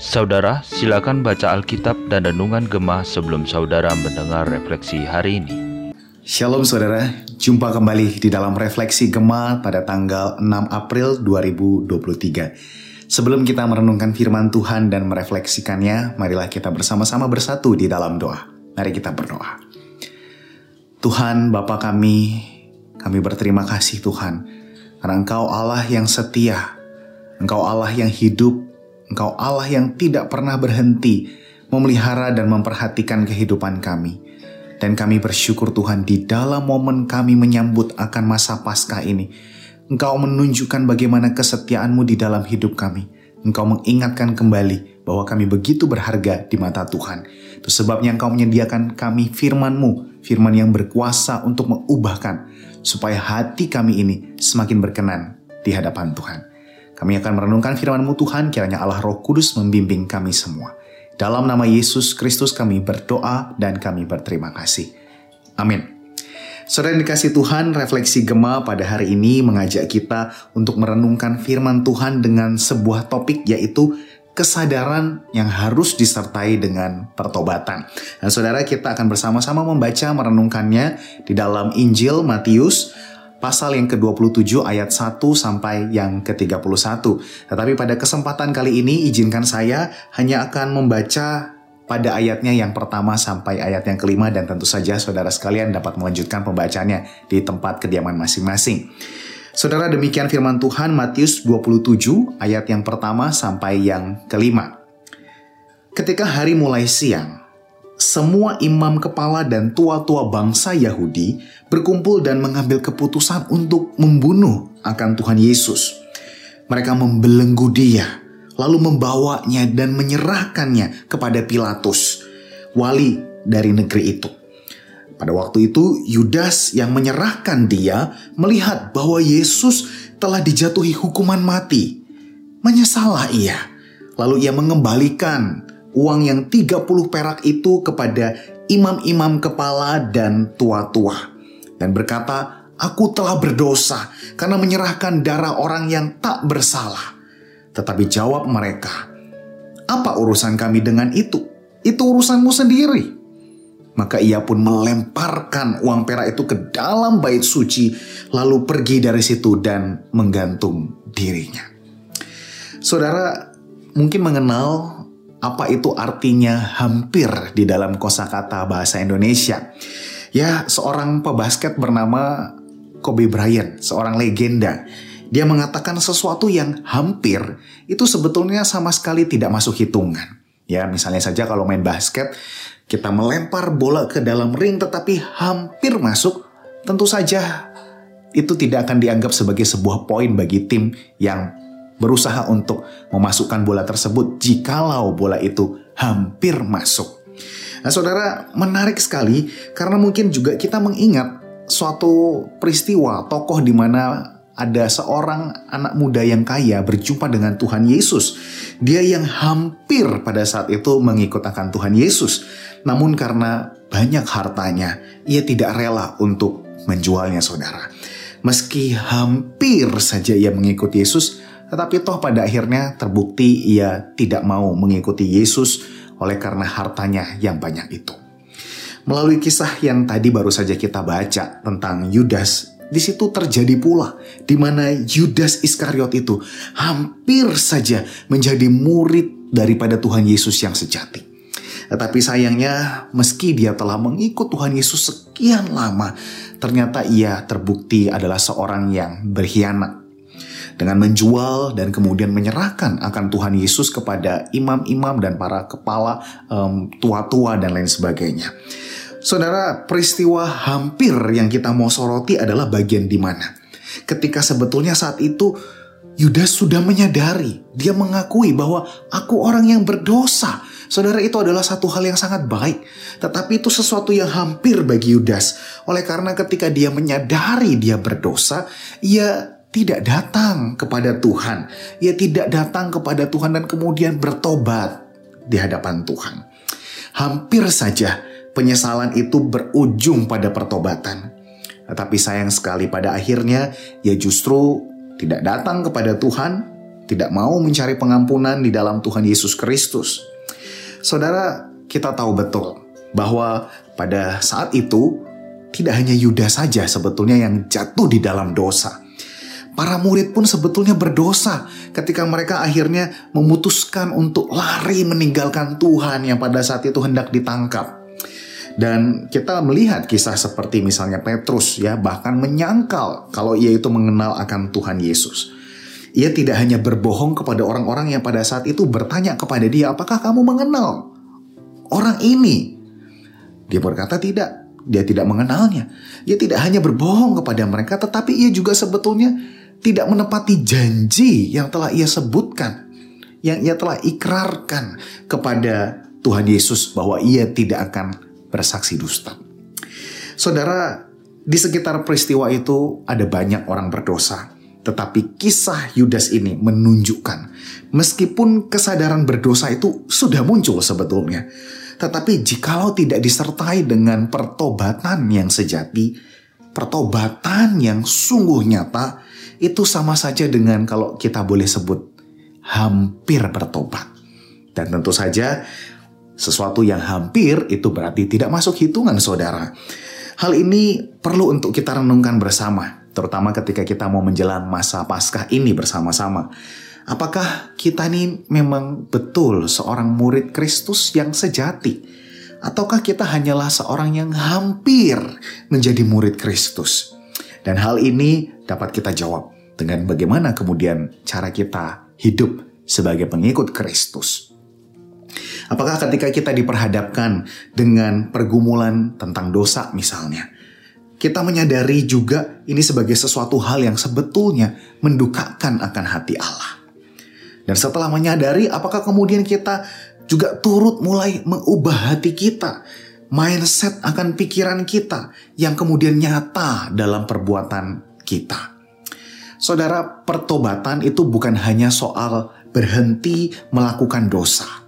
Saudara, silakan baca Alkitab dan Renungan Gemah sebelum saudara mendengar refleksi hari ini. Shalom saudara, jumpa kembali di dalam refleksi Gema pada tanggal 6 April 2023. Sebelum kita merenungkan firman Tuhan dan merefleksikannya, marilah kita bersama-sama bersatu di dalam doa. Mari kita berdoa. Tuhan Bapa kami, kami berterima kasih Tuhan, karena Engkau Allah yang setia, Engkau Allah yang hidup, Engkau Allah yang tidak pernah berhenti memelihara dan memperhatikan kehidupan kami. Dan kami bersyukur Tuhan di dalam momen kami menyambut akan masa Paskah ini. Engkau menunjukkan bagaimana kesetiaanmu di dalam hidup kami. Engkau mengingatkan kembali bahwa kami begitu berharga di mata Tuhan. Itu sebabnya engkau menyediakan kami firman-Mu, firman yang berkuasa untuk mengubahkan, supaya hati kami ini semakin berkenan di hadapan Tuhan. Kami akan merenungkan firman-Mu Tuhan, kiranya Allah Roh Kudus membimbing kami semua. Dalam nama Yesus Kristus kami berdoa dan kami berterima kasih. Amin. Saudara yang dikasih Tuhan, refleksi Gema pada hari ini mengajak kita untuk merenungkan firman Tuhan dengan sebuah topik yaitu kesadaran yang harus disertai dengan pertobatan. Dan saudara kita akan bersama-sama membaca merenungkannya di dalam Injil Matius pasal yang ke-27 ayat 1 sampai yang ke-31. Tetapi pada kesempatan kali ini izinkan saya hanya akan membaca pada ayatnya yang pertama sampai ayat yang kelima dan tentu saja saudara sekalian dapat melanjutkan pembacanya di tempat kediaman masing-masing. Saudara demikian firman Tuhan Matius 27 ayat yang pertama sampai yang kelima. Ketika hari mulai siang, semua imam kepala dan tua-tua bangsa Yahudi berkumpul dan mengambil keputusan untuk membunuh akan Tuhan Yesus. Mereka membelenggu dia, lalu membawanya dan menyerahkannya kepada Pilatus, wali dari negeri itu. Pada waktu itu, Yudas yang menyerahkan dia melihat bahwa Yesus telah dijatuhi hukuman mati. Menyesalah ia, lalu ia mengembalikan uang yang 30 perak itu kepada imam-imam kepala dan tua-tua. Dan berkata, aku telah berdosa karena menyerahkan darah orang yang tak bersalah. Tetapi jawab mereka, apa urusan kami dengan itu? Itu urusanmu sendiri. Maka ia pun melemparkan uang perak itu ke dalam bait suci, lalu pergi dari situ dan menggantung dirinya. Saudara mungkin mengenal apa itu artinya hampir di dalam kosakata bahasa Indonesia. Ya, seorang pebasket bernama Kobe Bryant, seorang legenda. Dia mengatakan sesuatu yang hampir itu sebetulnya sama sekali tidak masuk hitungan. Ya, misalnya saja kalau main basket, kita melempar bola ke dalam ring tetapi hampir masuk, tentu saja itu tidak akan dianggap sebagai sebuah poin bagi tim yang berusaha untuk memasukkan bola tersebut jikalau bola itu hampir masuk. Nah, saudara, menarik sekali karena mungkin juga kita mengingat suatu peristiwa tokoh di mana ada seorang anak muda yang kaya berjumpa dengan Tuhan Yesus. Dia yang hampir pada saat itu mengikut akan Tuhan Yesus. Namun karena banyak hartanya, ia tidak rela untuk menjualnya saudara. Meski hampir saja ia mengikut Yesus, tetapi toh pada akhirnya terbukti ia tidak mau mengikuti Yesus oleh karena hartanya yang banyak itu. Melalui kisah yang tadi baru saja kita baca tentang Yudas, di situ terjadi pula di mana Yudas Iskariot itu hampir saja menjadi murid daripada Tuhan Yesus yang sejati. Tetapi sayangnya meski dia telah mengikut Tuhan Yesus sekian lama, ternyata ia terbukti adalah seorang yang berkhianat dengan menjual dan kemudian menyerahkan akan Tuhan Yesus kepada imam-imam dan para kepala tua-tua um, dan lain sebagainya. Saudara, peristiwa hampir yang kita mau soroti adalah bagian di mana ketika sebetulnya saat itu Yudas sudah menyadari, dia mengakui bahwa aku orang yang berdosa. Saudara itu adalah satu hal yang sangat baik, tetapi itu sesuatu yang hampir bagi Yudas. Oleh karena ketika dia menyadari dia berdosa, ia tidak datang kepada Tuhan. Ia tidak datang kepada Tuhan dan kemudian bertobat di hadapan Tuhan. Hampir saja penyesalan itu berujung pada pertobatan. Tetapi sayang sekali pada akhirnya ia justru tidak datang kepada Tuhan, tidak mau mencari pengampunan di dalam Tuhan Yesus Kristus. Saudara, kita tahu betul bahwa pada saat itu tidak hanya Yudas saja sebetulnya yang jatuh di dalam dosa. Para murid pun sebetulnya berdosa ketika mereka akhirnya memutuskan untuk lari meninggalkan Tuhan yang pada saat itu hendak ditangkap. Dan kita melihat kisah seperti misalnya Petrus ya bahkan menyangkal kalau ia itu mengenal akan Tuhan Yesus. Ia tidak hanya berbohong kepada orang-orang yang pada saat itu bertanya kepada dia, "Apakah kamu mengenal orang ini?" Dia berkata, "Tidak." Dia tidak mengenalnya. Ia tidak hanya berbohong kepada mereka, tetapi ia juga sebetulnya tidak menepati janji yang telah ia sebutkan, yang ia telah ikrarkan kepada Tuhan Yesus bahwa ia tidak akan bersaksi dusta. Saudara, di sekitar peristiwa itu ada banyak orang berdosa. Tetapi kisah Yudas ini menunjukkan meskipun kesadaran berdosa itu sudah muncul sebetulnya. Tetapi jikalau tidak disertai dengan pertobatan yang sejati, pertobatan yang sungguh nyata, itu sama saja dengan kalau kita boleh sebut hampir bertobat. Dan tentu saja sesuatu yang hampir itu berarti tidak masuk hitungan saudara. Hal ini perlu untuk kita renungkan bersama, terutama ketika kita mau menjelang masa Paskah ini bersama-sama. Apakah kita ini memang betul seorang murid Kristus yang sejati? Ataukah kita hanyalah seorang yang hampir menjadi murid Kristus? Dan hal ini dapat kita jawab dengan bagaimana kemudian cara kita hidup sebagai pengikut Kristus. Apakah ketika kita diperhadapkan dengan pergumulan tentang dosa misalnya, kita menyadari juga ini sebagai sesuatu hal yang sebetulnya mendukakan akan hati Allah. Dan setelah menyadari, apakah kemudian kita juga turut mulai mengubah hati kita, mindset akan pikiran kita yang kemudian nyata dalam perbuatan kita. Saudara, pertobatan itu bukan hanya soal berhenti melakukan dosa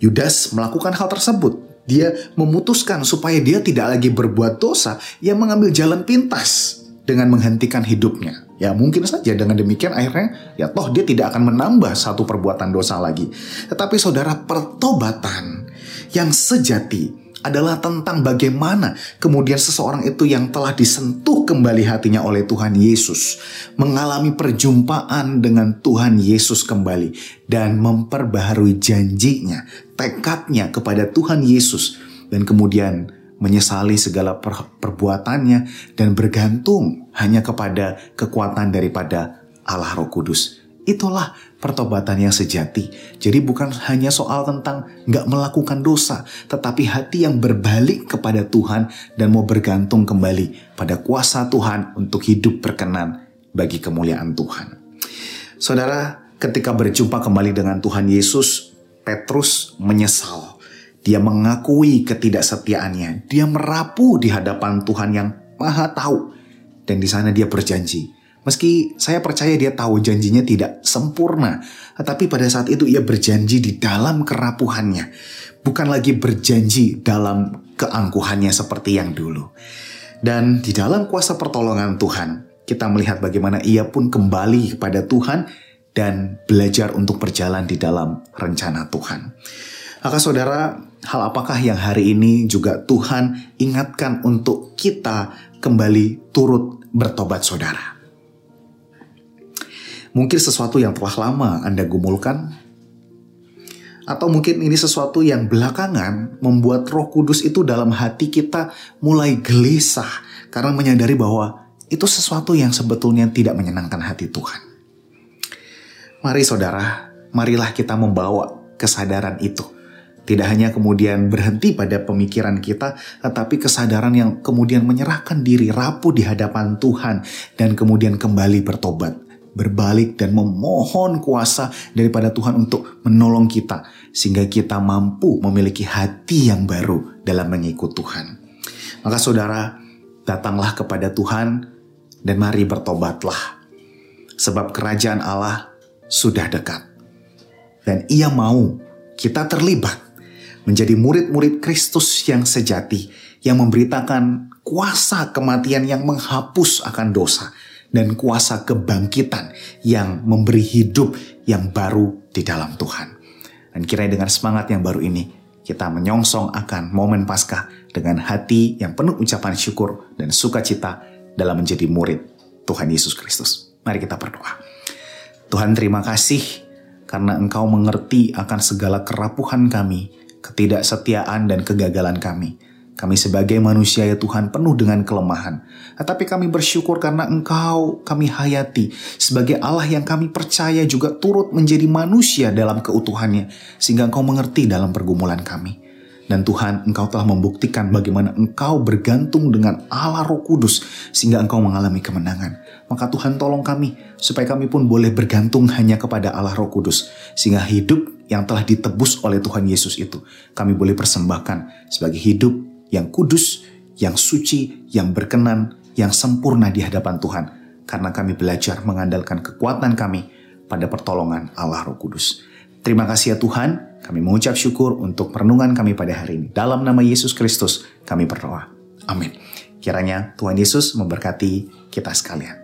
Yudas melakukan hal tersebut. Dia memutuskan supaya dia tidak lagi berbuat dosa, ia mengambil jalan pintas dengan menghentikan hidupnya. Ya mungkin saja dengan demikian akhirnya ya toh dia tidak akan menambah satu perbuatan dosa lagi. Tetapi saudara pertobatan yang sejati adalah tentang bagaimana kemudian seseorang itu yang telah disentuh kembali hatinya oleh Tuhan Yesus mengalami perjumpaan dengan Tuhan Yesus kembali dan memperbaharui janjinya, tekadnya kepada Tuhan Yesus dan kemudian menyesali segala per perbuatannya dan bergantung hanya kepada kekuatan daripada Allah Roh Kudus. Itulah pertobatan yang sejati. Jadi bukan hanya soal tentang nggak melakukan dosa, tetapi hati yang berbalik kepada Tuhan dan mau bergantung kembali pada kuasa Tuhan untuk hidup berkenan bagi kemuliaan Tuhan. Saudara, ketika berjumpa kembali dengan Tuhan Yesus, Petrus menyesal. Dia mengakui ketidaksetiaannya. Dia merapu di hadapan Tuhan yang Maha Tahu. Dan di sana dia berjanji, Meski saya percaya dia tahu janjinya tidak sempurna, tetapi pada saat itu ia berjanji di dalam kerapuhannya, bukan lagi berjanji dalam keangkuhannya seperti yang dulu. Dan di dalam kuasa pertolongan Tuhan, kita melihat bagaimana ia pun kembali kepada Tuhan dan belajar untuk berjalan di dalam rencana Tuhan. Maka saudara, hal apakah yang hari ini juga Tuhan ingatkan untuk kita kembali turut bertobat saudara? Mungkin sesuatu yang telah lama Anda gumulkan, atau mungkin ini sesuatu yang belakangan membuat Roh Kudus itu dalam hati kita mulai gelisah karena menyadari bahwa itu sesuatu yang sebetulnya tidak menyenangkan hati Tuhan. Mari saudara, marilah kita membawa kesadaran itu. Tidak hanya kemudian berhenti pada pemikiran kita, tetapi kesadaran yang kemudian menyerahkan diri rapuh di hadapan Tuhan dan kemudian kembali bertobat berbalik dan memohon kuasa daripada Tuhan untuk menolong kita sehingga kita mampu memiliki hati yang baru dalam mengikut Tuhan. Maka saudara, datanglah kepada Tuhan dan mari bertobatlah. Sebab kerajaan Allah sudah dekat. Dan ia mau kita terlibat menjadi murid-murid Kristus yang sejati yang memberitakan kuasa kematian yang menghapus akan dosa dan kuasa kebangkitan yang memberi hidup yang baru di dalam Tuhan. Dan kiranya dengan semangat yang baru ini, kita menyongsong akan momen Paskah dengan hati yang penuh ucapan syukur dan sukacita dalam menjadi murid Tuhan Yesus Kristus. Mari kita berdoa. Tuhan terima kasih karena Engkau mengerti akan segala kerapuhan kami, ketidaksetiaan dan kegagalan kami. Kami sebagai manusia ya Tuhan penuh dengan kelemahan. Tetapi kami bersyukur karena Engkau kami hayati sebagai Allah yang kami percaya juga turut menjadi manusia dalam keutuhannya. Sehingga Engkau mengerti dalam pergumulan kami. Dan Tuhan, Engkau telah membuktikan bagaimana Engkau bergantung dengan Allah Roh Kudus sehingga Engkau mengalami kemenangan. Maka Tuhan tolong kami supaya kami pun boleh bergantung hanya kepada Allah Roh Kudus sehingga hidup yang telah ditebus oleh Tuhan Yesus itu kami boleh persembahkan sebagai hidup yang kudus, yang suci, yang berkenan, yang sempurna di hadapan Tuhan. Karena kami belajar mengandalkan kekuatan kami pada pertolongan Allah Roh Kudus. Terima kasih ya Tuhan, kami mengucap syukur untuk perenungan kami pada hari ini. Dalam nama Yesus Kristus kami berdoa. Amin. Kiranya Tuhan Yesus memberkati kita sekalian.